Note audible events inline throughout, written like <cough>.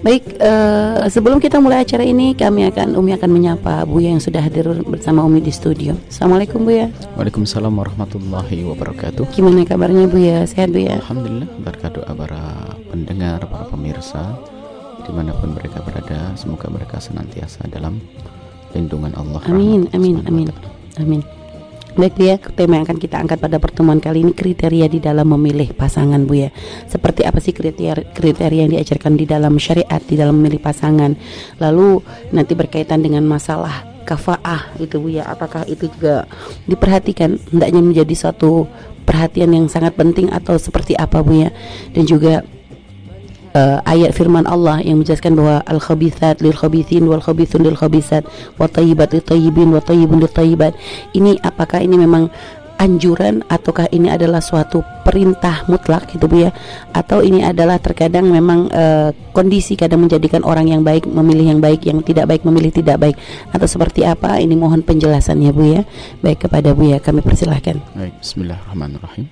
Baik, uh, sebelum kita mulai acara ini, kami akan Umi akan menyapa Buya yang sudah hadir bersama Umi di studio. Assalamualaikum Buya. Waalaikumsalam warahmatullahi wabarakatuh. Gimana kabarnya Buya? Sehat Buya? Alhamdulillah, berkat doa para pendengar, para pemirsa, di mana pun mereka berada, semoga mereka senantiasa dalam lindungan Allah. Amin, amin, amin, amin. Baik ya, tema yang akan kita angkat pada pertemuan kali ini kriteria di dalam memilih pasangan Bu ya. Seperti apa sih kriteria kriteria yang diajarkan di dalam syariat di dalam memilih pasangan. Lalu nanti berkaitan dengan masalah kafaah itu Bu ya. Apakah itu juga diperhatikan hendaknya menjadi suatu perhatian yang sangat penting atau seperti apa Bu ya. Dan juga uh, ayat firman Allah yang menjelaskan bahwa al khabithat lil khabithin wal khabithun lil khabisat wa tayyibat lil tayyibin wa tayyibun lil tayyibat. Ini apakah ini memang anjuran ataukah ini adalah suatu perintah mutlak gitu Bu ya? Atau ini adalah terkadang memang uh, kondisi kadang menjadikan orang yang baik memilih yang baik yang tidak baik memilih tidak baik. Atau seperti apa? Ini mohon penjelasannya Bu ya. Baik kepada Bu ya kami persilahkan. Baik bismillahirrahmanirrahim.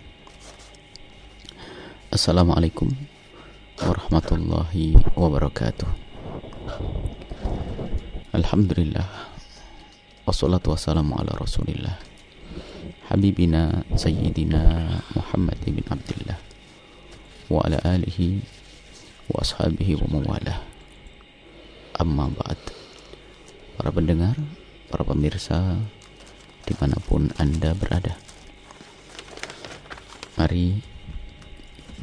Assalamualaikum warahmatullahi wabarakatuh. Alhamdulillah. Wassalatu wassalamu ala rasulillah. Habibina Sayyidina Muhammad bin Abdullah. Wa ala alihi Wa ashabihi wa mawalah. Amma ba'd. Para pendengar Para pemirsa Di mana pun anda berada. Mari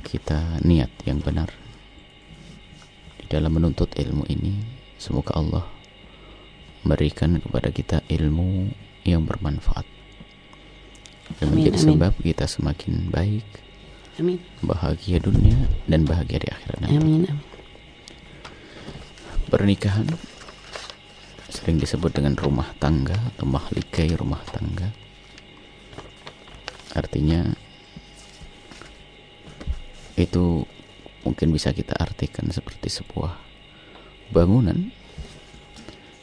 kita niat yang benar di dalam menuntut ilmu ini semoga Allah memberikan kepada kita ilmu yang bermanfaat dan amin, menjadi amin. sebab kita semakin baik amin. bahagia dunia dan bahagia di akhirat nanti amin, amin. pernikahan sering disebut dengan rumah tangga atau mahligai rumah tangga artinya itu mungkin bisa kita artikan seperti sebuah bangunan.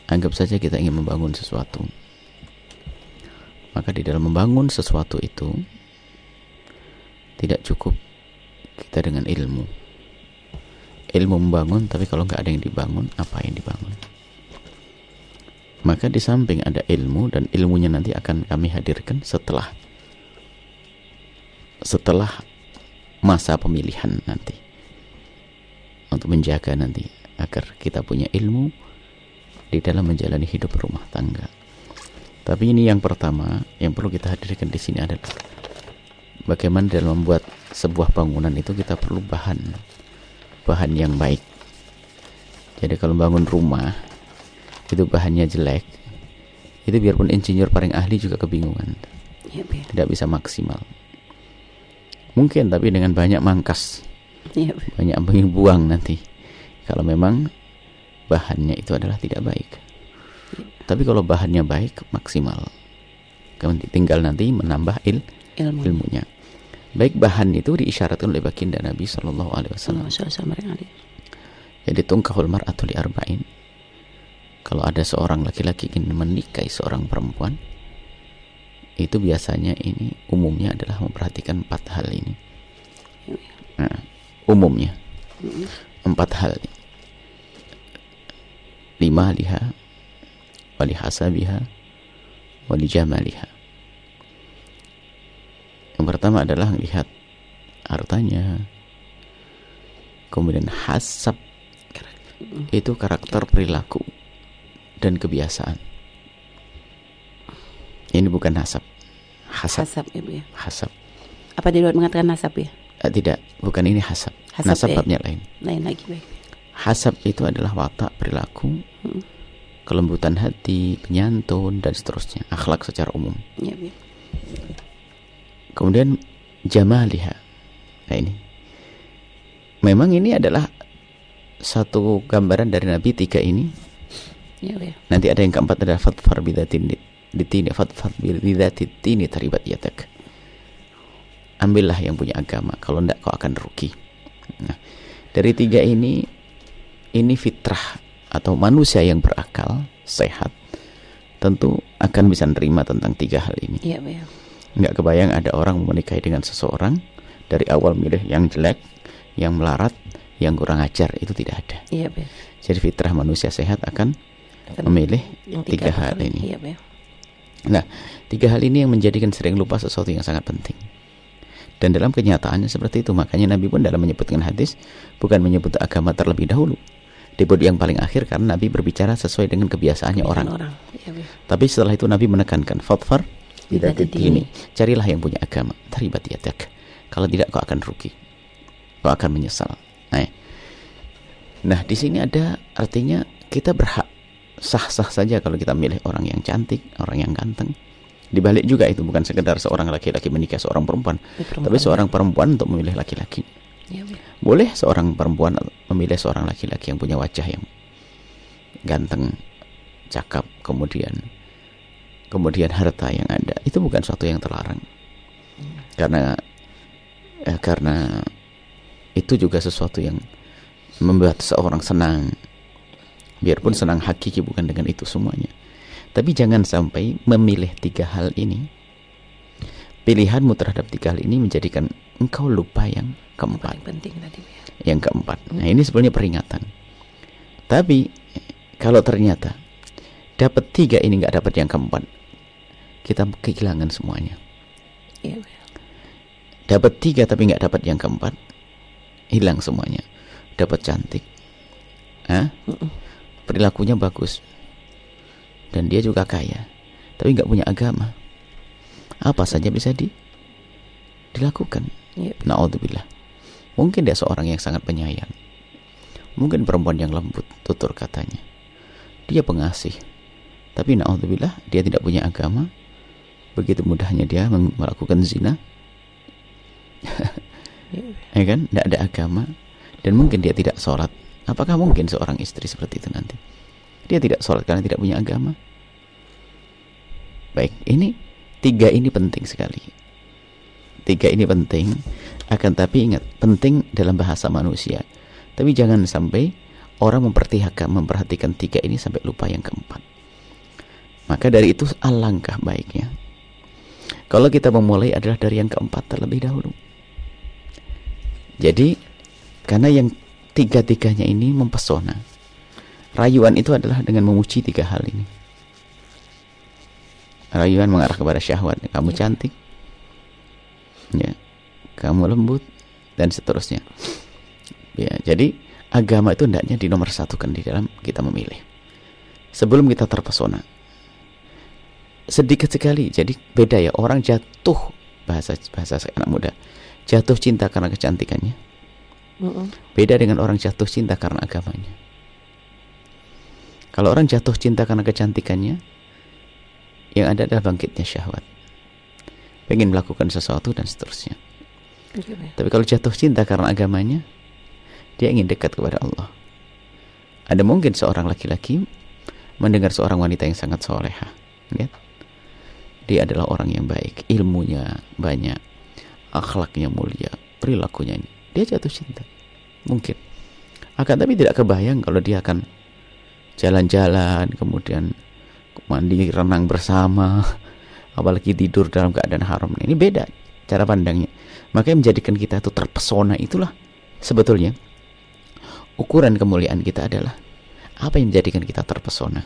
Anggap saja kita ingin membangun sesuatu. Maka di dalam membangun sesuatu itu tidak cukup kita dengan ilmu. Ilmu membangun tapi kalau nggak ada yang dibangun apa yang dibangun? Maka di samping ada ilmu dan ilmunya nanti akan kami hadirkan setelah setelah masa pemilihan nanti untuk menjaga nanti agar kita punya ilmu di dalam menjalani hidup rumah tangga. Tapi ini yang pertama yang perlu kita hadirkan di sini adalah bagaimana dalam membuat sebuah bangunan itu kita perlu bahan bahan yang baik. Jadi kalau bangun rumah itu bahannya jelek, itu biarpun insinyur paling ahli juga kebingungan, ya, tidak bisa maksimal. Mungkin tapi dengan banyak mangkas yeah. banyak buang nanti. Kalau memang bahannya itu adalah tidak baik. Yeah. tapi kalau bahannya baik maksimal. Tinggal nanti menambah il Ilmu. ilmunya. Baik bahan itu diisyaratkan oleh baginda Nabi Shallallahu Alaihi Wasallam. Jadi tungkahul mar'atu li arba'in. Kalau ada seorang laki-laki ingin menikahi seorang perempuan itu biasanya ini umumnya adalah memperhatikan empat hal ini. Iya. nah, umumnya. Empat hal. Lima liha wali hasabiha wali jamaliha. Yang pertama adalah melihat hartanya. Kemudian hasab. Itu karakter perilaku dan kebiasaan. Ini bukan hasab. Hasab. Hasab, ya, ya. hasab. apa di luar mengatakan hasab ya Uh, tidak, bukan ini hasab. hasab Nasab ya. babnya lain. Lain lagi baik. Hasab itu adalah watak perilaku, hmm. kelembutan hati, penyantun dan seterusnya, akhlak secara umum. Ya, ya. Kemudian jamaliha. Nah ini. Memang ini adalah satu gambaran dari Nabi tiga ini. Ya, ya. Nanti ada yang keempat adalah fatfar bidatin ditini fatfar bidatin taribat yatak ambillah yang punya agama kalau tidak kau akan rugi nah, dari tiga ini ini fitrah atau manusia yang berakal sehat tentu akan bisa nerima tentang tiga hal ini ya, ya. nggak kebayang ada orang menikahi dengan seseorang dari awal milih yang jelek yang melarat yang kurang ajar itu tidak ada. Iya, Be. Jadi fitrah manusia sehat akan memilih yang tiga apa hal ini. Iya, Be. Nah, tiga hal ini yang menjadikan sering lupa sesuatu yang sangat penting. Dan dalam kenyataannya seperti itu. Makanya Nabi pun dalam menyebutkan hadis bukan menyebut agama terlebih dahulu. Disebut yang paling akhir karena Nabi berbicara sesuai dengan kebiasaannya orang. orang. Iya, Be. Tapi setelah itu Nabi menekankan fatfar ini. Carilah yang punya agama. Taribat yadak. Kalau tidak kau akan rugi. Kau akan menyesal. Nah, nah di sini ada artinya kita berhak sah-sah saja kalau kita milih orang yang cantik, orang yang ganteng. Dibalik juga itu bukan sekedar seorang laki-laki menikah seorang perempuan, perempuan. tapi seorang perempuan untuk memilih laki-laki. Iya. Boleh seorang perempuan memilih seorang laki-laki yang punya wajah yang ganteng, cakap, kemudian kemudian harta yang ada. Itu bukan suatu yang terlarang. Karena eh, karena itu juga sesuatu yang membuat seorang senang. Biarpun senang hakiki bukan dengan itu semuanya. Tapi jangan sampai memilih tiga hal ini pilihanmu terhadap tiga hal ini menjadikan engkau lupa yang keempat Paling penting tadi, Be. yang keempat. Nah, ini sebenarnya peringatan. Tapi kalau ternyata dapat tiga ini nggak dapat yang keempat, kita kehilangan semuanya. Iya, Be. Dapat tiga tapi nggak dapat yang keempat, hilang semuanya. Dapat cantik, Hah? Mm-mm. perilakunya bagus, dan dia juga kaya, tapi nggak punya agama. Apa saja bisa di dilakukan. Iya, Be. Naudzubillah. Mungkin dia seorang yang sangat penyayang. Mungkin perempuan yang lembut, tutur katanya. Dia pengasih. Tapi naudzubillah, dia tidak punya agama. Begitu mudahnya dia melakukan zina, Iya, ya kan? Tidak ada agama. Dan mungkin dia tidak sholat. Apakah mungkin seorang istri seperti itu nanti? Dia tidak sholat karena tidak punya agama. Baik, ini tiga ini penting sekali. Tiga ini penting, akan tapi ingat penting dalam bahasa manusia. Tapi jangan sampai orang memperhatikan memperhatikan tiga ini sampai lupa yang keempat. Maka dari itu alangkah baiknya. Kalau kita memulai adalah dari yang keempat terlebih dahulu. Jadi karena yang tiga-tiganya ini mempesona. Rayuan itu adalah dengan memuji tiga hal ini. Rayuan mengarah kepada syahwat. Kamu cantik, ya, kamu lembut, dan seterusnya. Ya, jadi agama itu hendaknya di nomor satukan di dalam kita memilih. Sebelum kita terpesona, sedikit sekali. Jadi beda ya orang jatuh bahasa bahasa anak muda jatuh cinta karena kecantikannya. Beda dengan orang jatuh cinta karena agamanya. Kalau orang jatuh cinta karena kecantikannya, yang ada adalah bangkitnya syahwat. Pengen melakukan sesuatu dan seterusnya. Iya, Be. Tapi kalau jatuh cinta karena agamanya, dia ingin dekat kepada Allah. Ada mungkin seorang laki-laki mendengar seorang wanita yang sangat soleha. Lihat. Dia adalah orang yang baik, ilmunya banyak, akhlaknya mulia, perilakunya ini. Dia jatuh cinta. Mungkin. Akan tapi tidak kebayang kalau dia akan jalan-jalan, kemudian mandi renang bersama, <laughs> apalagi tidur dalam keadaan haram. Ini beda cara pandangnya. Makanya menjadikan kita itu terpesona itulah sebetulnya ukuran kemuliaan kita adalah apa yang menjadikan kita terpesona.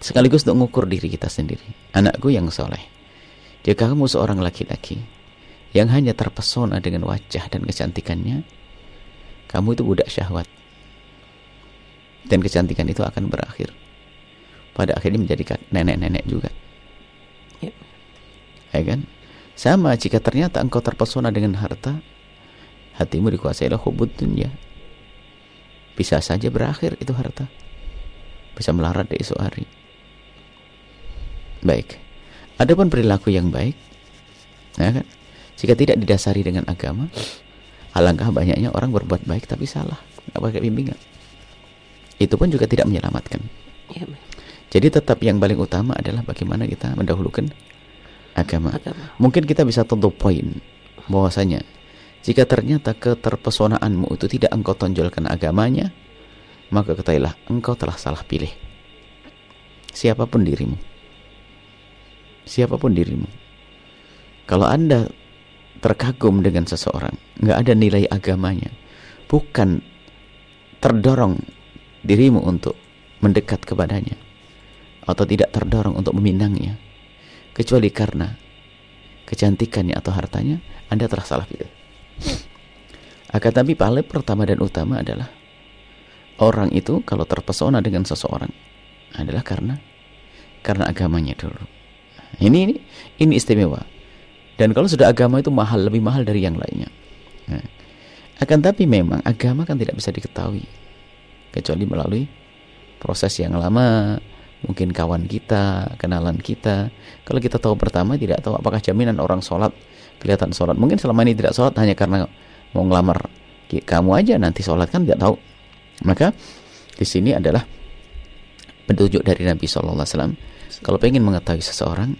Sekaligus untuk mengukur diri kita sendiri. Anakku yang soleh. Jika kamu seorang laki-laki yang hanya terpesona dengan wajah dan kecantikannya, kamu itu budak syahwat. Dan kecantikan itu akan berakhir. Pada akhirnya menjadi nenek-nenek juga. Yep. Ya kan? Sama jika ternyata engkau terpesona dengan harta, hatimu dikuasai oleh hubud dunia. Bisa saja berakhir itu harta. Bisa melarat di esok hari. Baik. Adapun perilaku yang baik, ya kan? Jika tidak didasari dengan agama, alangkah banyaknya orang berbuat baik tapi salah, nggak pakai bimbingan. Itu pun juga tidak menyelamatkan. Be. Jadi tetap yang paling utama adalah bagaimana kita mendahulukan agama. Agama. Mungkin kita bisa tentu poin bahwasanya jika ternyata keterpesonaanmu itu tidak engkau tonjolkan agamanya, maka ketahuilah engkau telah salah pilih. Siapa pun dirimu. Siapa pun dirimu. Kalau Anda terkagum dengan seseorang, nggak ada nilai agamanya, bukan terdorong dirimu untuk mendekat kepadanya atau tidak terdorong untuk meminangnya kecuali karena kecantikannya atau hartanya Anda telah salah pilih. Akan tapi paling pertama dan utama adalah orang itu kalau terpesona dengan seseorang adalah karena karena agamanya dulu. Ini ini, ini istimewa. Dan kalau sudah agama itu mahal lebih mahal dari yang lainnya. Nah, akan tapi memang agama kan tidak bisa diketahui kecuali melalui proses yang lama mungkin kawan kita kenalan kita. Kalau kita tahu pertama tidak tahu apakah jaminan orang sholat kelihatan sholat. Mungkin selama ini tidak sholat hanya karena mau ngelamar kamu aja nanti sholat kan tidak tahu. Maka di sini adalah petunjuk dari Nabi Shallallahu Alaihi Wasallam. Kalau pengen mengetahui seseorang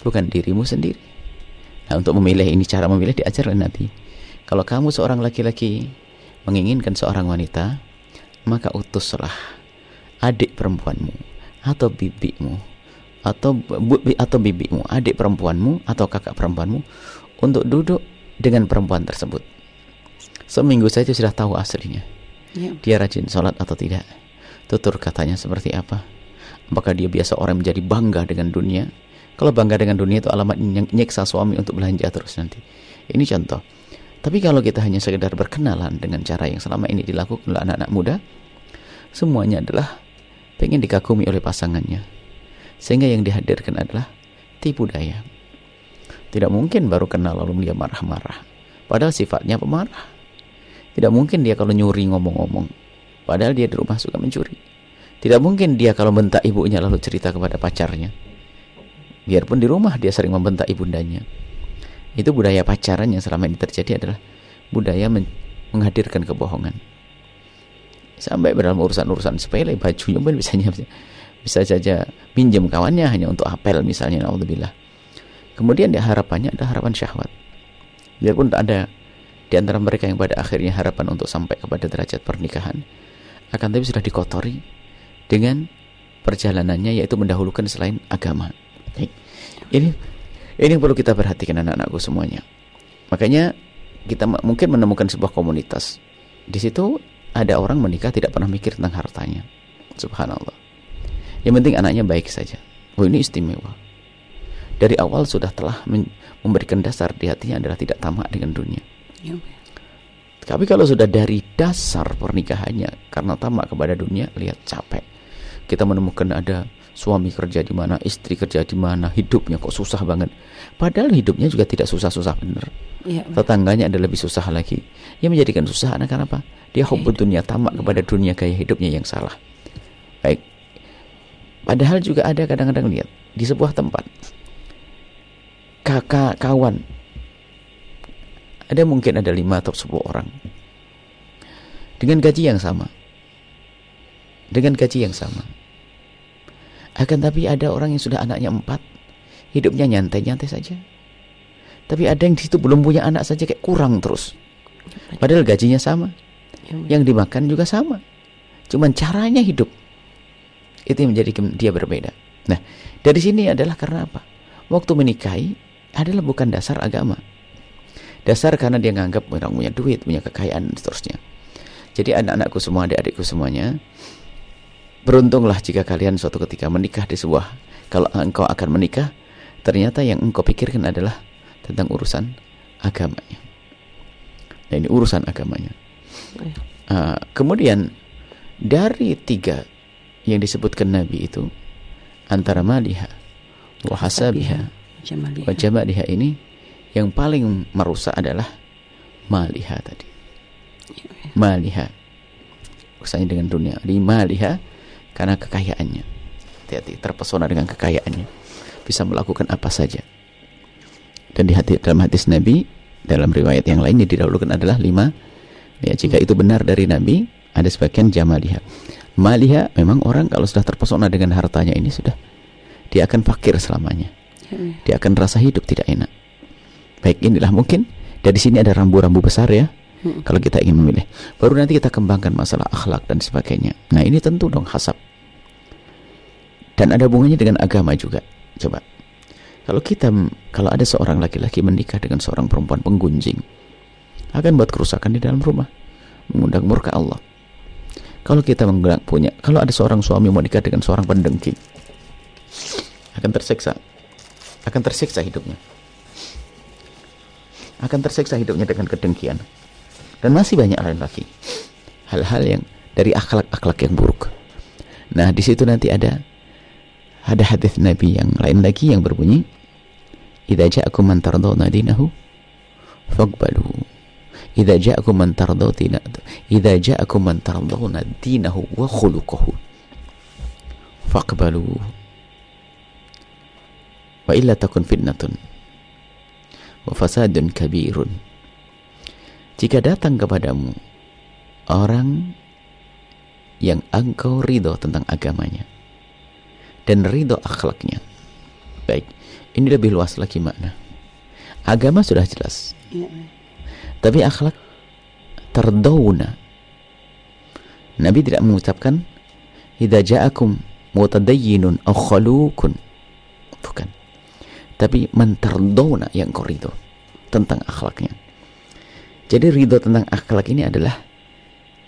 bukan dirimu sendiri. Nah untuk memilih ini cara memilih diajar oleh Nabi. Kalau kamu seorang laki-laki menginginkan seorang wanita, maka utuslah adik perempuanmu atau bibimu atau bu, atau bibimu, adik perempuanmu atau kakak perempuanmu untuk duduk dengan perempuan tersebut. Seminggu saja sudah tahu aslinya. Ya. Dia rajin sholat atau tidak. Tutur katanya seperti apa. Apakah dia biasa orang menjadi bangga dengan dunia? Kalau bangga dengan dunia itu alamat nyeksa suami untuk belanja terus nanti. Ini contoh. Tapi kalau kita hanya sekedar berkenalan dengan cara yang selama ini dilakukan oleh anak-anak muda, semuanya adalah pengen dikagumi oleh pasangannya. Sehingga yang dihadirkan adalah tipu daya. Tidak mungkin baru kenal lalu dia marah-marah. Padahal sifatnya pemarah. Tidak mungkin dia kalau nyuri ngomong-ngomong. Padahal dia di rumah suka mencuri. Tidak mungkin dia kalau bentak ibunya lalu cerita kepada pacarnya. Biarpun di rumah dia sering membentak ibundanya. Itu budaya pacaran yang selama ini terjadi adalah budaya men menghadirkan kebohongan. Sampai dalam urusan-urusan sepele, bajunya pun bisa bisa saja pinjam kawannya hanya untuk apel misalnya, naudzubillah. Kemudian dia harapannya ada harapan syahwat. Biarpun ada di antara mereka yang pada akhirnya harapan untuk sampai kepada derajat pernikahan, akan tapi sudah dikotori dengan perjalanannya yaitu mendahulukan selain agama. Ini ini yang perlu kita perhatikan anak-anakku semuanya. Makanya kita mungkin menemukan sebuah komunitas. Di situ ada orang menikah tidak pernah mikir tentang hartanya. Subhanallah. Yang penting anaknya baik saja. Oh ini istimewa. Dari awal sudah telah memberikan dasar di hatinya adalah tidak tamak dengan dunia. Ya, Tapi kalau sudah dari dasar pernikahannya karena tamak kepada dunia, lihat capek. Kita menemukan ada suami kerja di mana, istri kerja di mana, hidupnya kok susah banget. Padahal hidupnya juga tidak susah-susah benar. Ya, Tetangganya ada lebih susah lagi. Yang menjadikan susah anak apa? Dia hobi dunia tamak kepada dunia gaya hidupnya yang salah. Baik. Padahal juga ada kadang-kadang lihat di sebuah tempat kakak kawan ada mungkin ada lima atau sepuluh orang dengan gaji yang sama dengan gaji yang sama akan tapi ada orang yang sudah anaknya empat, hidupnya nyantai-nyantai saja. Tapi ada yang di situ belum punya anak saja kayak kurang terus. Padahal gajinya sama. Yang dimakan juga sama. Cuman caranya hidup. Itu yang menjadikan dia berbeda. Nah, dari sini adalah karena apa? Waktu menikahi adalah bukan dasar agama. Dasar karena dia nganggap orang punya duit, punya kekayaan dan seterusnya. Jadi anak-anakku semua, adik-adikku semuanya, Beruntunglah jika kalian suatu ketika menikah di sebuah kalau engkau akan menikah ternyata yang engkau pikirkan adalah tentang urusan agamanya. Nah ini urusan agamanya. Uh, kemudian dari tiga yang disebutkan Nabi itu antara maliha, wahasabiha, wajamaliha ini yang paling merusak adalah maliha tadi. Iya, iya. Maliha. Urusannya dengan dunia. Di maliha karena kekayaannya. Hati-hati, terpesona dengan kekayaannya. Bisa melakukan apa saja. Dan di hati dalam hadis Nabi, dalam riwayat yang lainnya didahulukan adalah lima. Ya, jika itu benar dari Nabi, ada sebagian jamaliha. Maliha memang orang kalau sudah terpesona dengan hartanya ini sudah dia akan fakir selamanya. Dia akan rasa hidup tidak enak. Baik, inilah mungkin dari sini ada rambu-rambu besar ya hmm. kalau kita ingin memilih. Baru nanti kita kembangkan masalah akhlak dan sebagainya. Nah ini tentu dong hasab. Dan ada hubungannya dengan agama juga. Coba. Kalau kita, kalau ada seorang laki-laki menikah dengan seorang perempuan penggunjing, akan buat kerusakan di dalam rumah. mengundang murka Allah. Kalau kita mengundang punya, kalau ada seorang suami mau nikah dengan seorang pendengki, akan tersiksa, akan tersiksa hidupnya, akan tersiksa hidupnya dengan kedengkian, dan masih banyak lain lagi hal-hal yang dari akhlak-akhlak yang buruk. Nah, di situ nanti ada ada hadis Nabi yang lain lagi yang berbunyi, "Idza ja'akum man tardawna dinahu faqbalu." Idza ja'akum man tardawna idza ja'akum man tardawna dinahu wa khuluquhu faqbalu. Wa illa takun fitnatun wa fasadun kabirun. Jika datang kepadamu orang yang engkau ridho tentang agamanya dan ridho akhlaknya. Baik, ini lebih luas lagi makna. Agama sudah jelas. Ya. Tapi akhlak terdawuna. Nabi tidak mengucapkan idza ja'akum mutadayyinun aw khalukun. Bukan. Tapi mentardawna yang kau ridho tentang akhlaknya. Jadi ridho tentang akhlak ini adalah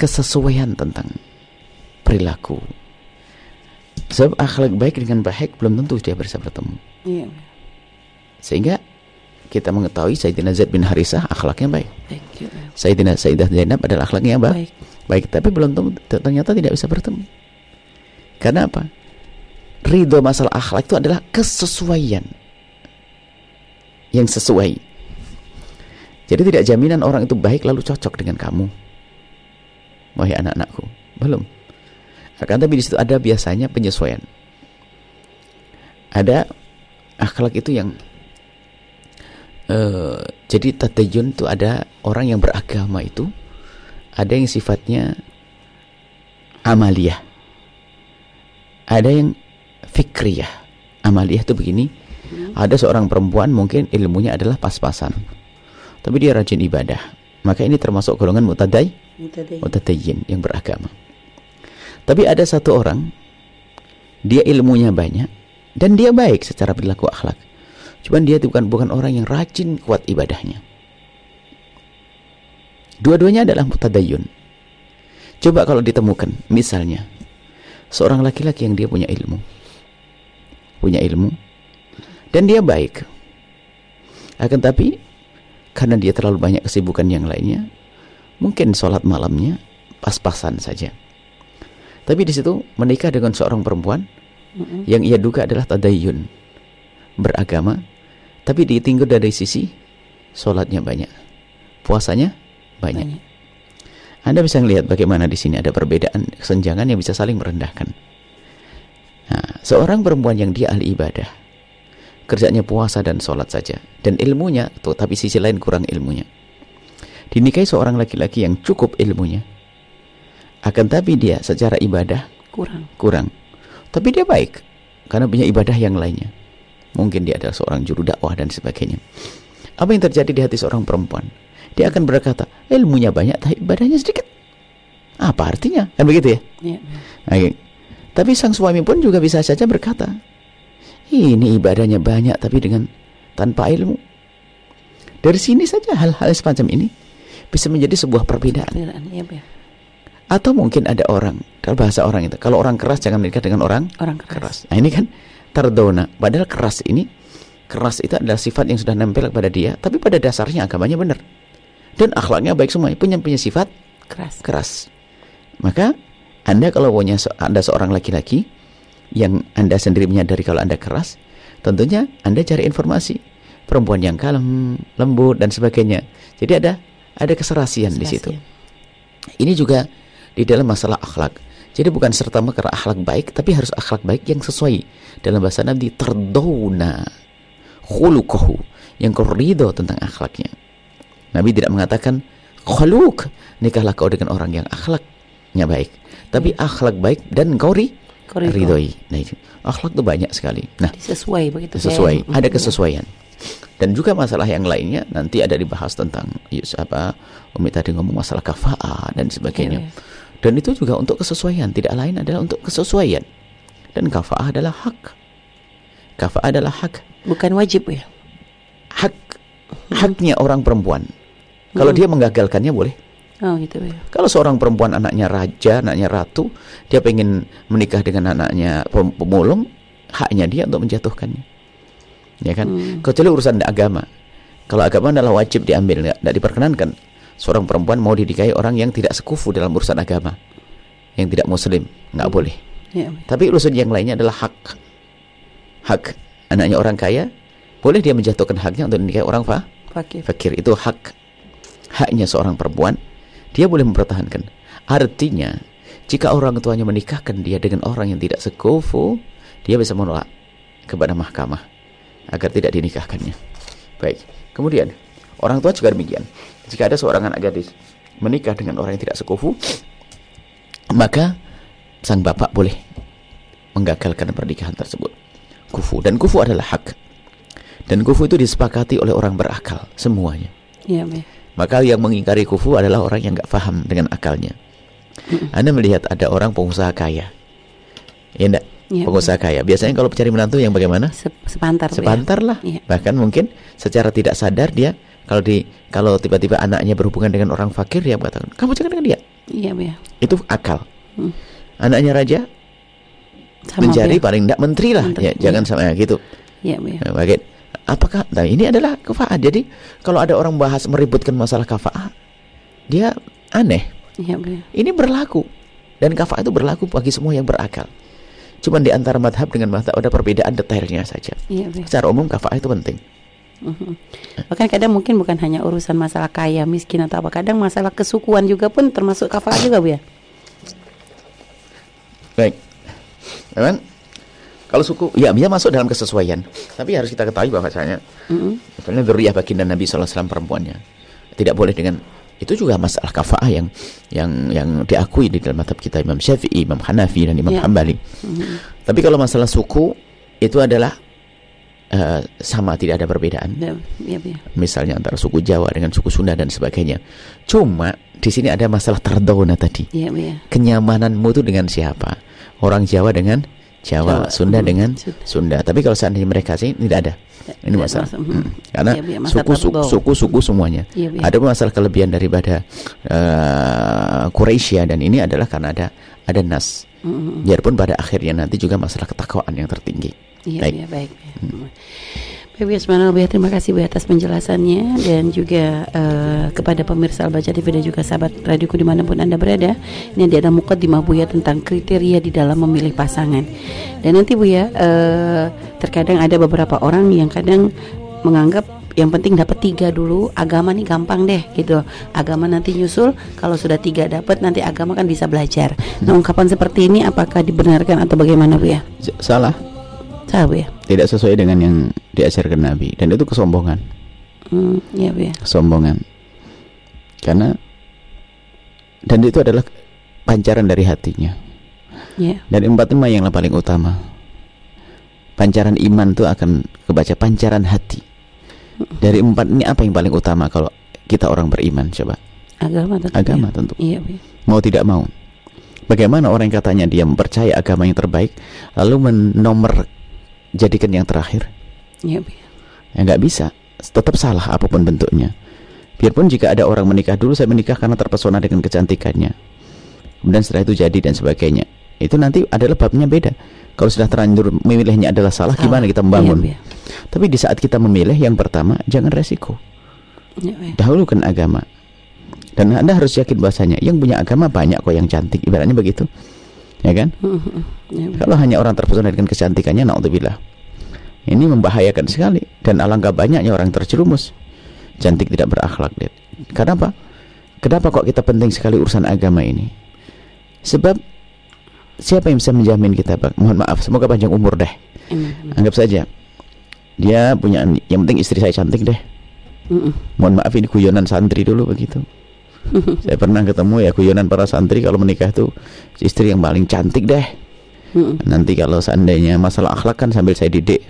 kesesuaian tentang perilaku. Sebab akhlak baik dengan baik belum tentu dia bisa bertemu. Iya. Sehingga kita mengetahui Sayyidina Zaid bin Harisah akhlaknya baik. Sayyidina Sayyidah Zainab adalah akhlaknya yang baik. Baik, tapi belum tentu ternyata tidak bisa bertemu. Karena apa? Ridho masalah akhlak itu adalah kesesuaian. Yang sesuai. Jadi tidak jaminan orang itu baik lalu cocok dengan kamu wahai anak-anakku. Belum. Akan tapi di situ ada biasanya penyesuaian. Ada akhlak itu yang uh, jadi tatayun itu ada orang yang beragama itu ada yang sifatnya amaliyah. Ada yang fikriyah. Amaliyah itu begini. Ada seorang perempuan mungkin ilmunya adalah pas-pasan. Tapi dia rajin ibadah. Maka ini termasuk golongan mutadai mutadayyin yang beragama. Tapi ada satu orang dia ilmunya banyak dan dia baik secara perilaku akhlak. Cuman dia bukan bukan orang yang rajin kuat ibadahnya. Dua-duanya adalah mutadayyun. Coba kalau ditemukan, misalnya seorang laki-laki yang dia punya ilmu, punya ilmu, dan dia baik. Akan tapi karena dia terlalu banyak kesibukan yang lainnya, Mungkin sholat malamnya pas-pasan saja. Tapi di situ menikah dengan seorang perempuan mm -hmm. yang ia duga adalah tadayun, beragama, tapi ditinggal dari sisi sholatnya banyak, puasanya banyak. banyak. Anda bisa melihat bagaimana di sini ada perbedaan kesenjangan yang bisa saling merendahkan. Nah, seorang perempuan yang dia ahli ibadah, kerjanya puasa dan sholat saja, dan ilmunya, tuh, tapi sisi lain kurang ilmunya. Dinikahi seorang laki-laki yang cukup ilmunya. Akan tapi dia secara ibadah kurang. kurang. Tapi dia baik karena punya ibadah yang lainnya. Mungkin dia adalah seorang juru dakwah dan sebagainya. Apa yang terjadi di hati seorang perempuan? Dia akan berkata ilmunya banyak tapi ibadahnya sedikit. Apa artinya? Kan begitu ya, ya. Okay. tapi sang suami pun juga bisa saja berkata ini ibadahnya banyak tapi dengan tanpa ilmu dari sini saja hal-hal semacam ini bisa menjadi sebuah perbedaan. ya, ya. Atau mungkin ada orang, kalau bahasa orang itu, kalau orang keras jangan menikah dengan orang, orang keras. keras. Nah ini kan tardona, padahal keras ini, keras itu adalah sifat yang sudah nempel kepada dia, tapi pada dasarnya agamanya benar. Dan akhlaknya baik semua, punya punya sifat keras. keras. Maka Anda kalau punya Anda seorang laki-laki yang Anda sendiri menyadari kalau Anda keras, tentunya Anda cari informasi perempuan yang kalem, lembut dan sebagainya. Jadi ada ada keserasian, di situ. Ini juga di dalam masalah akhlak. Jadi bukan serta merta akhlak baik, tapi harus akhlak baik yang sesuai. Dalam bahasa Nabi terdona khuluquhu yang kau ridho tentang akhlaknya. Nabi tidak mengatakan khuluk nikahlah kau dengan orang yang akhlaknya baik, tapi akhlak baik dan kau ri ridhoi. Nah itu akhlak itu banyak sekali. Nah sesuai begitu. Sesuai, ada kesesuaian. Dan juga masalah yang lainnya nanti ada dibahas tentang yus, apa Umi tadi ngomong masalah kafa'ah dan sebagainya. Yeah, yeah. Dan itu juga untuk kesesuaian, tidak lain adalah untuk kesesuaian. Dan kafa'ah adalah hak. Kafa'ah adalah hak. Bukan wajib ya. Hak haknya orang perempuan. Kalau hmm. dia menggagalkannya boleh Oh gitu ya. Kalau seorang perempuan anaknya raja, anaknya ratu, dia pengen menikah dengan anaknya pem- pemulung, haknya dia untuk menjatuhkannya. Ya kan? Hmm. Kecuali urusan agama. Kalau agama adalah wajib diambil, nggak diperkenankan. Seorang perempuan mau dinikahi orang yang tidak sekufu dalam urusan agama, yang tidak muslim, nggak boleh. Ya. Tapi urusan yang lainnya adalah hak. Hak anaknya orang kaya, boleh dia menjatuhkan haknya untuk dinikahi orang fa Fakir. fakir. Itu hak haknya seorang perempuan, dia boleh mempertahankan. Artinya, jika orang tuanya menikahkan dia dengan orang yang tidak sekufu, dia bisa menolak kepada mahkamah agar tidak dinikahkannya. Baik. Kemudian, orang tua juga demikian. Jika ada seorang anak gadis menikah dengan orang yang tidak sekufu, maka sang bapak boleh menggagalkan pernikahan tersebut. Kufu dan kufu adalah hak. Dan kufu itu disepakati oleh orang berakal semuanya. Iya, ya. Maka yang mengingkari kufu adalah orang yang nggak paham dengan akalnya. Anda melihat ada orang pengusaha kaya. Ya enggak? Iya, pengusaha kaya. Biasanya kalau cari menantu yang bagaimana? Se- sepantar, Bu ya. Sepantar lah. Iya. Bahkan mungkin secara tidak sadar dia kalau di kalau tiba-tiba anaknya berhubungan dengan orang fakir dia mengatakan, "Kamu jangan dengan dia." Iya, ya. Itu akal. Hmm. Anaknya raja Sama, mencari ya. paling tidak menteri lah. Menteri, Ya, jangan iya. sama ya, gitu. Iya, ya. Nah, bagai- apakah nah ini adalah kafaat. Jadi kalau ada orang bahas meributkan masalah kafaat, dia aneh. Ya. Ini berlaku dan kafaat itu berlaku bagi semua yang berakal. Cuman di antara madhab dengan madhab ada perbedaan detailnya saja. Ya. Secara umum kafaat itu penting. Mhm. Bahkan kadang mungkin bukan hanya urusan masalah kaya, miskin atau apa. Kadang masalah kesukuan juga pun termasuk kafaat juga, Bu ya. Baik. Memang kalau suku ya dia masuk dalam kesesuaian. Tapi harus kita ketahui bahwasanya Mhm. misalnya baginda Nabi wasallam perempuannya tidak boleh dengan itu juga masalah kafaah yang yang yang diakui di dalam madhab kita Imam Syafi'i, Imam Hanafi dan Imam Ya. Hambali. Mhm. Tapi kalau masalah suku itu adalah eh, sama tidak ada perbedaan. Iya, Bu ya. Misalnya antara suku Jawa dengan suku Sunda dan sebagainya. Cuma di sini ada masalah terdona tadi. Bu ya. Kenyamananmu itu dengan siapa? Orang Jawa dengan Jawa, Jawa. Sunda Hmm, dengan Sunda. Tapi kalau seandainya mereka sih tidak ada. Ini Tidak masalah. hmm. Hmm. Karena Iya, Bu ya, masalah suku suku, terdona. suku suku semuanya. Iya, ya. Ada masalah kelebihan daripada uh, Quraisy dan ini adalah karena ada ada nas. Mhm. Biarpun pada akhirnya nanti juga masalah ketakwaan yang tertinggi. Iya, Baik. iya, baik. Hmm. Yasmana, Bu ya, terima kasih Bu atas penjelasannya dan juga eh, kepada pemirsa Albaca TV dan juga sahabat radioku di mana pun Anda berada. Ini ada mukaddimah Bu ya tentang kriteria di dalam memilih pasangan. Dan nanti Bu ya, eh, terkadang ada beberapa orang yang kadang menganggap yang penting dapat tiga dulu agama nih gampang deh gitu agama nanti nyusul kalau sudah tiga dapat nanti agama kan bisa belajar nah ungkapan seperti ini apakah dibenarkan atau bagaimana bu ya Salah, bu ya tidak sesuai dengan yang diajarkan Nabi dan itu kesombongan, hmm, ya ya kesombongan. Karena dan itu adalah pancaran dari hatinya. ya Dan empat lima yang paling utama. Pancaran iman itu akan kebaca pancaran hati. Dari empat ini apa yang paling utama kalau kita orang beriman coba? agama tentu Agama ya. tentu. iya bu ya. Mau tidak mau. Bagaimana orang yang katanya dia mempercayai agama yang terbaik lalu menomor jadikan yang terakhir? ya. Ya nggak bisa. Tetap salah apa pun bentuknya. Biarpun jika ada orang menikah dulu saya menikah karena terpesona dengan kecantikannya. Kemudian setelah itu jadi dan sebagainya. Itu nanti adalah babnya beda. Kalau sudah terlanjur memilihnya adalah salah, Salah. gimana kita membangun? Ya. Tapi di saat kita memilih yang pertama jangan resiko. Ya. Dahulukan agama. Dan Anda harus yakin bahasanya yang punya agama banyak kok yang cantik, ibaratnya begitu. Ya kan? Hmm, hmm, hmm. Iya, Bu. Kalau hanya orang terpesona dengan kecantikannya, naudzubillah. Ini membahayakan sekali dan alangkah banyaknya orang terjerumus. Cantik tidak berakhlak, lihat. Kenapa? Kenapa kok kita penting sekali urusan agama ini? Sebab siapa yang bisa menjamin kita, Pak? Mohon maaf, semoga panjang umur deh. Anggap saja dia punya yang penting istri saya cantik deh. Mohon maaf ini guyonan santri dulu begitu. Saya pernah ketemu ya guyonan para santri kalau menikah tuh istri yang paling cantik deh. Hmm. Nanti kalau seandainya masalah akhlak kan sambil saya didik.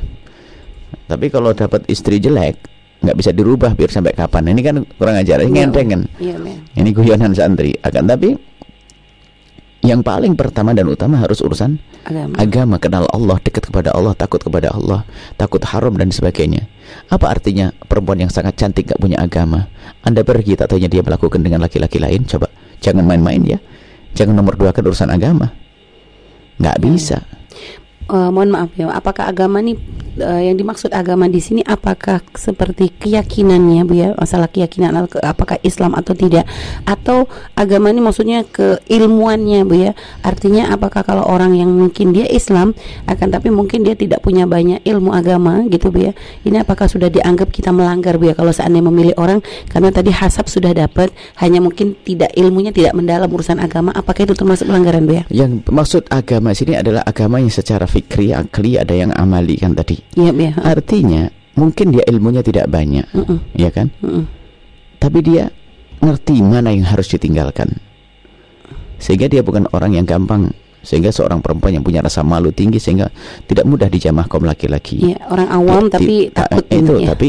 Tapi kalau dapat istri jelek, nggak bisa dirubah biar sampai kapan. Ini kan kurang ajar, ini Iya, ngenteng kan. Iya, ya. Ini guyonan santri. Akan tapi Yang paling pertama dan utama harus urusan Agama. agama, kenal Allah, dekat kepada Allah, takut kepada Allah, takut haram dan sebagainya. Apa artinya perempuan yang sangat cantik gak punya agama? Anda pergi tak tanya dia melakukan dengan laki-laki lain, coba jangan main-main ya. Jangan nomor dua kan urusan agama. Nggak bisa. Eh, mohon maaf ya, apakah agama nih eh, yang dimaksud agama di sini apakah seperti keyakinannya Bu ya, masalah keyakinan apakah Islam atau tidak atau agama ini maksudnya keilmuannya Bu ya. Artinya apakah kalau orang yang mungkin dia Islam akan tapi mungkin dia tidak punya banyak ilmu agama gitu Bu ya. Ini apakah sudah dianggap kita melanggar Bu ya kalau seandainya memilih orang karena tadi hasab sudah dapat hanya mungkin tidak ilmunya tidak mendalam urusan agama apakah itu termasuk pelanggaran Bu ya? Yang maksud agama sini adalah agama yang secara fikri, akli, ada yang amali kan tadi. Iya Bu ya. Artinya mungkin dia ilmunya tidak banyak, Mm-mm. ya kan? Mm-mm. Tapi dia ngerti mana yang harus ditinggalkan. Sehingga dia bukan orang yang gampang sehingga seorang perempuan yang punya rasa malu tinggi sehingga tidak mudah dijamah kaum laki-laki. Iya, orang awam Ya, tapi takut itu ya. tapi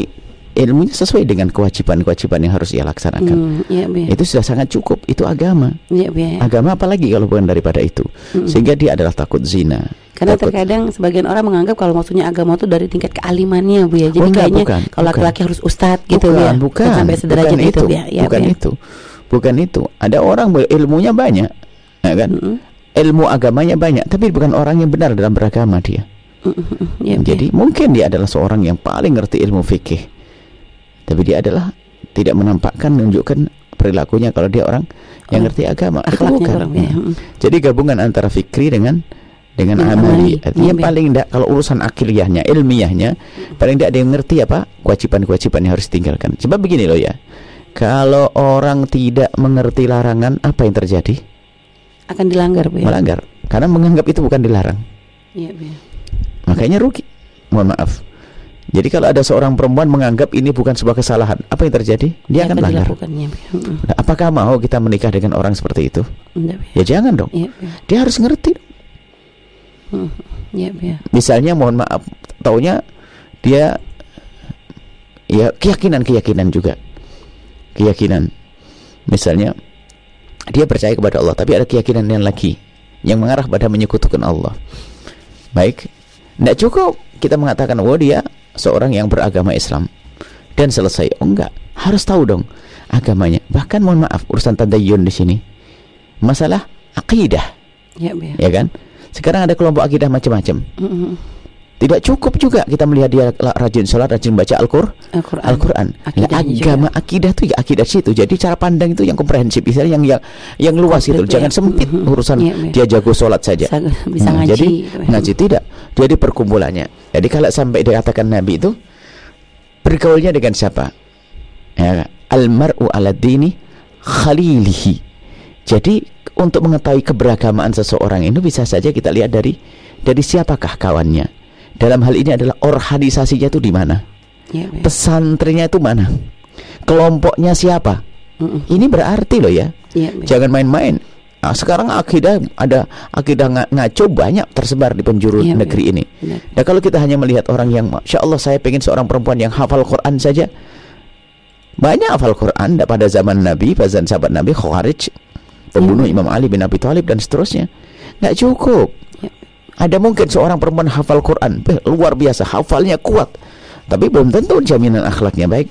ilmunya sesuai dengan kewajiban-kewajiban yang harus ia laksanakan. Hmm, iya, Bu, ya. Itu sudah sangat cukup. Itu agama. Bu, ya. Agama apalagi kalau bukan daripada itu. Sehingga dia adalah takut zina. Karena takut terkadang sebagian orang menganggap kalau maksudnya agama itu dari tingkat kealimannya, Bu ya. Jadi Oh, enggak, kayaknya bukan, kalau laki-laki harus ustadz gitu bukan, ya. Bukan, sampai sederajat bukan itu, Bu ya. Ya, bukan Bu, ya. itu. Bukan itu. Ada orang ilmunya banyak, ya kan? Mm-mm. Ilmu agamanya banyak, tapi bukan orang yang benar dalam beragama dia. Mm-mm. Iya, Bu, ya. Jadi mungkin dia adalah seorang yang paling ngerti ilmu fikih. Tapi dia adalah tidak menampakkan menunjukkan perilakunya kalau dia orang yang Orang- ngerti agama. Itu bukan. kurang, Bu, ya. Nah, Mm. Jadi gabungan antara fikri dengan dengan Dengan amali. Artinya Iya, paling tidak kalau urusan akiliyahnya, ilmiahnya, paling tidak ada yang ngerti apa kewajiban-kewajiban yang harus ditinggalkan. Sebab begini loh ya. Kalau orang tidak mengerti larangan, apa yang terjadi? Akan dilanggar, Bu ya. Melanggar. Karena menganggap itu bukan dilarang. Iya, Bu ya. Makanya rugi. Mohon maaf. Jadi kalau ada seorang perempuan menganggap ini bukan sebuah kesalahan, apa yang terjadi? Dia akan melanggar. ya. Nah, apakah mau kita menikah dengan orang seperti itu? Ya. Ya jangan dong. Bu ya. Dia harus ngerti. Bu ya. Misalnya mohon maaf, taunya dia ya keyakinan-keyakinan juga. Keyakinan. Misalnya dia percaya kepada Allah, tapi ada keyakinan yang lagi yang mengarah pada menyekutukan Allah. Baik. Tidak cukup kita mengatakan oh dia seorang yang beragama Islam dan selesai. Oh enggak, harus tahu dong agamanya. Bahkan mohon maaf urusan tadayun di sini. Masalah akidah, Bu ya. ya kan? Sekarang ada kelompok akidah macam-macam. Mm-mm. Tidak cukup juga kita melihat dia rajin sholat, rajin baca Al-Qur'an. Al-Quran. Al-Quran. Nah, Akidahnya juga. agama akidah itu ya akidah situ. Jadi cara pandang itu yang komprehensif, misalnya yang yang yang luas itu. Komplit, Jangan ya. sempit Mhm. urusan Iya, iya. dia jago sholat saja. Bisa, bisa Nah, ngaji. Jadi gitu ya. ngaji tidak. Jadi perkumpulannya. Jadi kalau sampai dikatakan Nabi itu bergaulnya dengan siapa? Ya, almaru ala dini khalilihi. Jadi untuk mengetahui keberagamaan seseorang itu bisa saja kita lihat dari dari siapakah kawannya. Dalam hal ini adalah organisasinya itu di mana? Bu ya. Pesantrennya itu mana? Kelompoknya siapa? Mm-mm. Ini berarti loh ya. Bu ya. Jangan main-main. Nah, sekarang akidah ada akidah nga- ngaco banyak tersebar di penjuru Iya, negeri iya. ini. Nah kalau kita hanya melihat orang yang Masya Allah saya pengen seorang perempuan yang hafal Quran saja Banyak hafal Quran pada zaman Nabi, pada zaman sahabat Nabi Khawarij Pembunuh Iya. Imam Ali bin Abi Thalib dan seterusnya nggak cukup Iya. Ada mungkin seorang perempuan hafal Quran Beh, Luar biasa, hafalnya kuat Tapi belum tentu jaminan akhlaknya baik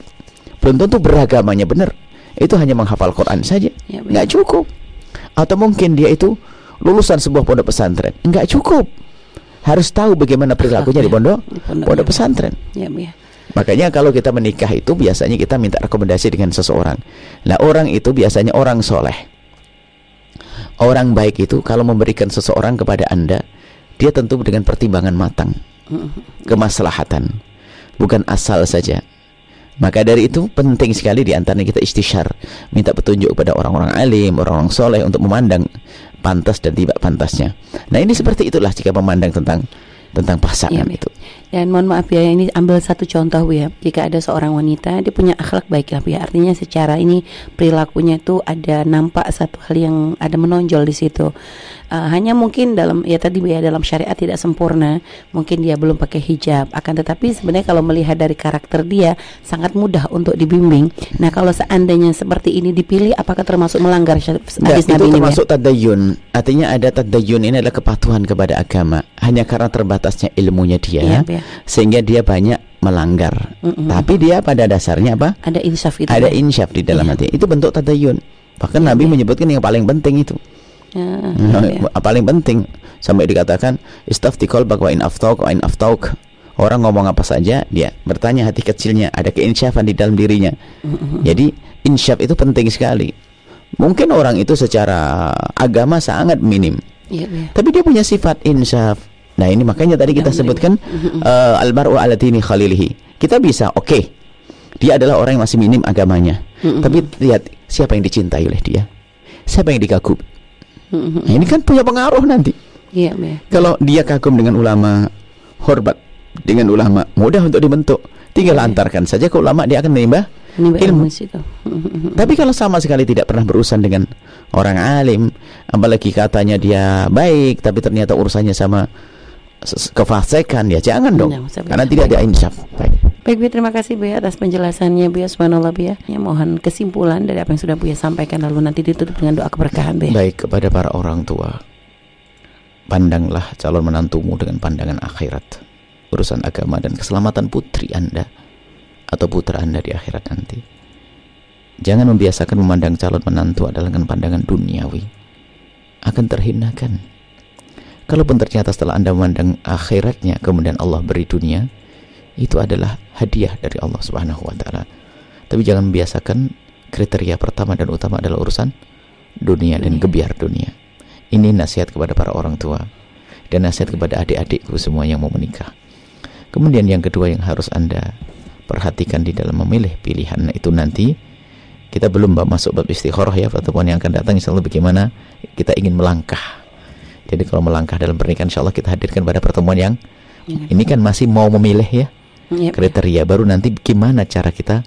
Belum tentu beragamanya benar Itu hanya menghafal Quran saja Iya, nggak cukup Atau mungkin dia itu lulusan sebuah pondok pesantren nggak cukup harus tahu bagaimana perilakunya di pondok Di pondok, pondok ya. pesantren Iya, Bu ya. Makanya kalau kita menikah itu biasanya kita minta rekomendasi dengan seseorang. Nah orang itu biasanya orang soleh. Orang baik itu kalau memberikan seseorang kepada anda, dia tentu dengan pertimbangan matang, kemaslahatan, bukan asal saja. Maka dari itu penting sekali di antaranya kita istisyar, minta petunjuk kepada orang-orang alim, orang-orang soleh untuk memandang pantas dan tidak pantasnya. Nah ini seperti itulah jika memandang tentang tentang pasangan Iya, itu. Dan mohon maaf ya, ini ambil satu contoh ya. Jika ada seorang wanita, dia punya akhlak baik lah ya. Artinya secara ini perilakunya itu ada nampak satu hal yang ada menonjol di situ. Uh, hanya mungkin dalam ya tadi ya dalam syariat tidak sempurna, mungkin dia belum pakai hijab. Akan tetapi sebenarnya kalau melihat dari karakter dia sangat mudah untuk dibimbing. Nah, kalau seandainya seperti ini dipilih apakah termasuk melanggar hadis Nggak, Nabi itu ini? Ya? termasuk tadayun. Artinya ada tadayun ini adalah kepatuhan kepada agama. Hanya karena terbatasnya ilmunya dia, Iya, ya. sehingga dia banyak melanggar. Mm-mm. Tapi dia pada dasarnya apa? Ada insaf itu. Ada Bu. insyaf di dalam Iya. hati. Itu bentuk tadayun. Bahkan Iya, Nabi iya. menyebutkan yang paling penting itu. Ya, Nah, ya. paling penting sampai dikatakan istafti qalbak wa in aftauk wa in aftauk. Orang ngomong apa saja, dia bertanya hati kecilnya, ada keinsyafan di dalam dirinya. Jadi insyaf itu penting sekali. Mungkin orang itu secara agama sangat minim, Iya, Bu ya. tapi dia punya sifat insyaf. Nah, ini makanya tadi kita sebutkan uh, albaru ala dini khalilihi. Kita bisa, oke. Dia adalah orang yang masih minim agamanya. Tapi lihat siapa yang dicintai oleh dia. Siapa yang dikagumi. Nah, ini kan punya pengaruh nanti. Iya, ya. Kalau dia kagum dengan ulama, hormat dengan ulama, mudah untuk dibentuk. Tinggal antarkan saja ke ulama, dia akan menimba ilmu. situ. Tapi kalau sama sekali tidak pernah berurusan dengan orang alim, apalagi katanya dia baik, tapi ternyata urusannya sama kefasikan, ya jangan dong. Karena tidak ada insyaf. Baik. Baik Bu, terima kasih Bu ya atas penjelasannya Bu ya Subhanallah Bu ya. Ya, mohon kesimpulan dari apa yang sudah Bu ya sampaikan lalu nanti ditutup dengan doa keberkahan Bu ya. Baik kepada para orang tua, pandanglah calon menantumu dengan pandangan akhirat, urusan agama dan keselamatan putri Anda atau putra Anda di akhirat nanti. Jangan membiasakan memandang calon menantu adalah dengan pandangan duniawi. Akan terhinakan. Kalaupun ternyata setelah Anda memandang akhiratnya, kemudian Allah beri dunia, itu adalah hadiah dari Allah Subhanahu wa taala. Tapi jangan membiasakan kriteria pertama dan utama adalah urusan dunia dan gebiar dunia. Ini nasihat kepada para orang tua dan nasihat kepada adik-adikku semua yang mau menikah. Kemudian yang kedua yang harus Anda perhatikan di dalam memilih pilihan itu nanti kita belum masuk bab istikharah ya pertemuan yang akan datang insyaallah bagaimana kita ingin melangkah. Jadi kalau melangkah dalam pernikahan insyaallah kita hadirkan pada pertemuan yang ini kan masih mau memilih ya Bu. kriteria baru nanti gimana cara kita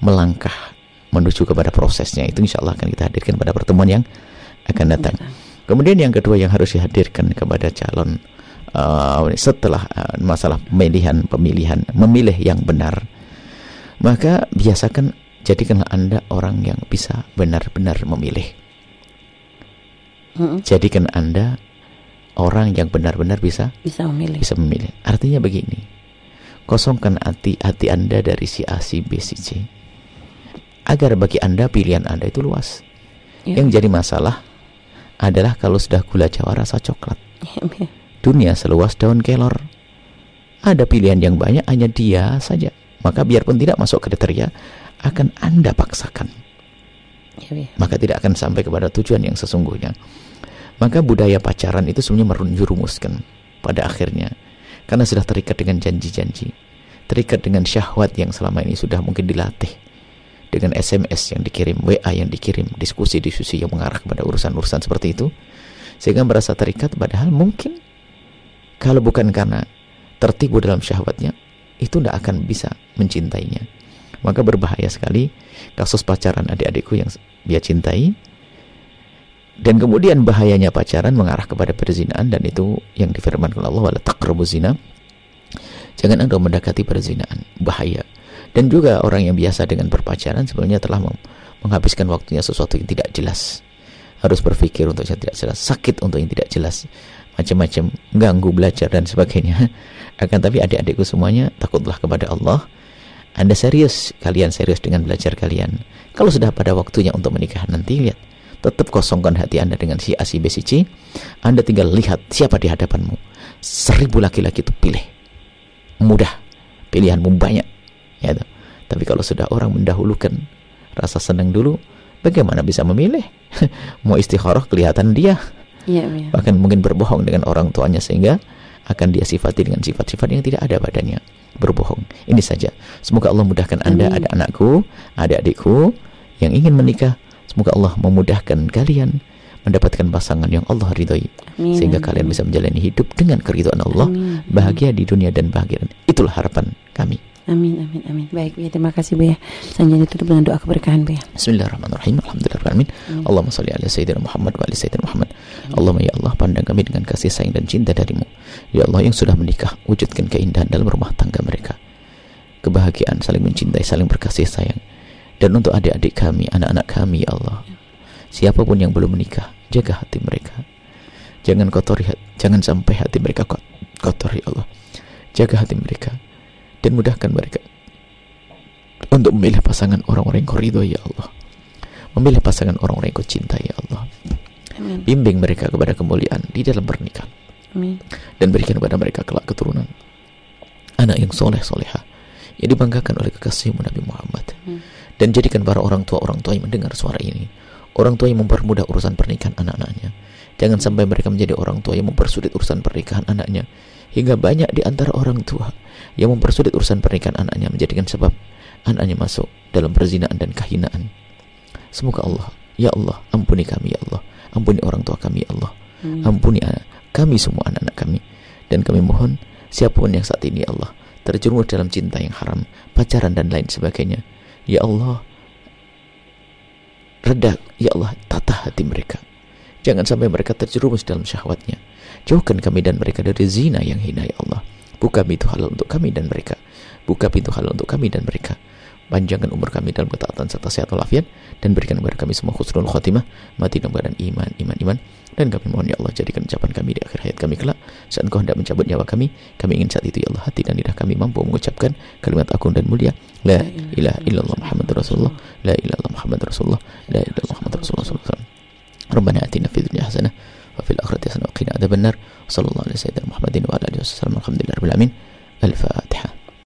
melangkah menuju kepada prosesnya itu insya Allah akan kita hadirkan pada pertemuan yang akan datang. Kemudian yang kedua yang harus dihadirkan kepada calon uh, setelah uh, masalah pemilihan pemilihan memilih yang benar maka biasakan jadikanlah anda orang yang bisa benar-benar memilih. Jadikan anda orang yang benar-benar bisa Bisa memilih. bisa memilih. Artinya begini, kosongkan hati hati anda dari si A, si B, si C, agar bagi anda pilihan anda itu luas. Iya. Yang jadi masalah adalah kalau sudah gula jawa rasa coklat, Bu ya. dunia seluas daun kelor, ada pilihan yang banyak hanya dia saja. Maka biarpun tidak masuk kriteria, akan anda paksakan Bu ya. maka tidak akan sampai kepada tujuan yang sesungguhnya. Maka budaya pacaran itu sebenarnya menjurumuskan pada akhirnya karena sudah terikat dengan janji-janji, terikat dengan syahwat yang selama ini sudah mungkin dilatih. Dengan SMS yang dikirim, WA yang dikirim, diskusi-diskusi yang mengarah kepada urusan-urusan seperti itu. Sehingga merasa terikat padahal mungkin kalau bukan karena tertipu dalam syahwatnya itu tidak akan bisa mencintainya. Maka berbahaya sekali kasus pacaran adik-adikku yang dia cintai dan kemudian bahayanya pacaran mengarah kepada perzinaan dan itu yang difirmankan Allah wala taqrabu zina. Jangan anda mendekati perzinaan bahaya. Dan juga orang yang biasa dengan berpacaran sebenarnya telah menghabiskan waktunya sesuatu yang tidak jelas. Harus berpikir untuk yang tidak jelas sakit untuk yang tidak jelas macam-macam ganggu belajar dan sebagainya. <laughs> Akan tapi adik-adikku semuanya takutlah kepada Allah. Anda serius, kalian serius dengan belajar kalian. Kalau sudah pada waktunya untuk menikah nanti, lihat. Tetap kosongkan hati Anda dengan si A, si B, si C. Anda tinggal lihat siapa di hadapanmu. Seribu laki-laki itu pilih. Mudah. Pilihanmu banyak. Ya. Tapi kalau sudah orang mendahulukan rasa senang dulu, bagaimana bisa memilih? <laughs> Mau istikharah kelihatan dia. Bu ya. Bahkan mungkin berbohong dengan orang tuanya sehingga akan dia sifati dengan sifat-sifat yang tidak ada badannya berbohong ini saja semoga Allah mudahkan anda Amin. ada anakku ada adikku yang ingin menikah semoga Allah memudahkan kalian mendapatkan pasangan yang Allah ridhoi Amin, sehingga amin, kalian amin. bisa menjalani hidup dengan keridhaan Allah Amin. bahagia di dunia dan bahagia itulah harapan kami Amin, amin, amin. Baik, ya, terima kasih Bu ya. Selanjutnya ditutup dengan doa keberkahan Bu ya. Bismillahirrahmanirrahim Alhamdulillahirrahmanirrahim Allahumma salli ala Sayyidina Muhammad wa ala Sayyidina Muhammad Allahumma ya Allah pandang kami dengan kasih sayang dan cinta darimu Ya Allah yang sudah menikah wujudkan keindahan dalam rumah tangga mereka Kebahagiaan saling mencintai saling berkasih sayang Dan untuk adik-adik kami anak-anak kami ya Allah. Siapa pun yang belum menikah jaga hati mereka. Jangan kotori hati, jangan sampai hati mereka kot- kotor ya Allah. Jaga hati mereka dan mudahkan mereka untuk memilih pasangan orang-orang yang kau ya Allah. Memilih pasangan orang-orang yang kau cintai ya Allah. Amin. bimbing mereka kepada kemuliaan di dalam pernikahan. Amin. dan berikan kepada mereka kelak keturunan. Anak yang soleh soleha yang dibanggakan oleh kekasihmu Nabi Muhammad. Amin. Dan jadikan para orang tua orang tua yang mendengar suara ini. Orang tua yang mempermudah urusan pernikahan anak-anaknya. Jangan sampai mereka menjadi orang tua yang mempersulit urusan pernikahan anaknya. Hingga banyak di antara orang tua yang mempersulit urusan pernikahan anaknya menjadikan sebab anaknya masuk dalam perzinaan dan kehinaan. Semoga Allah ya Allah ampuni kami ya Allah. Ampuni orang tua kami ya Allah. Amin. ampuni anak kami semua anak-anak kami. Dan kami mohon siapa pun yang saat ini ya Allah terjerumus dalam cinta yang haram pacaran dan lain sebagainya ya Allah. Reda ya Allah tata hati mereka. Jangan sampai mereka terjerumus dalam syahwatnya. Jauhkan kami dan mereka dari zina yang hina ya Allah. Buka pintu halal untuk kami dan mereka. Buka pintu halal untuk kami dan mereka. Panjangkan umur kami dalam ketaatan serta sehat walafiat dan berikan kepada kami semua khusnul khotimah mati dalam keadaan iman iman iman. Dan kami mohon ya Allah jadikan ucapan kami di akhir hayat kami kelak. Saat engkau hendak mencabut nyawa kami kami ingin saat itu ya Allah hati dan lidah kami mampu mengucapkan kalimat agung dan mulia لا إله إلا الله محمد رسول الله. لا إله إلا الله محمد رسول الله. لا إله إلا الله محمد رسول الله صلى الله عليه وسلم. ربنا آتنا في الدنيا حسنة وفي الآخرة حسنة وقنا عذاب النار. وصلى الله على سيدنا محمد وعلى آله وصحبه وسلم. الحمد لله رب العالمين. الفاتحة.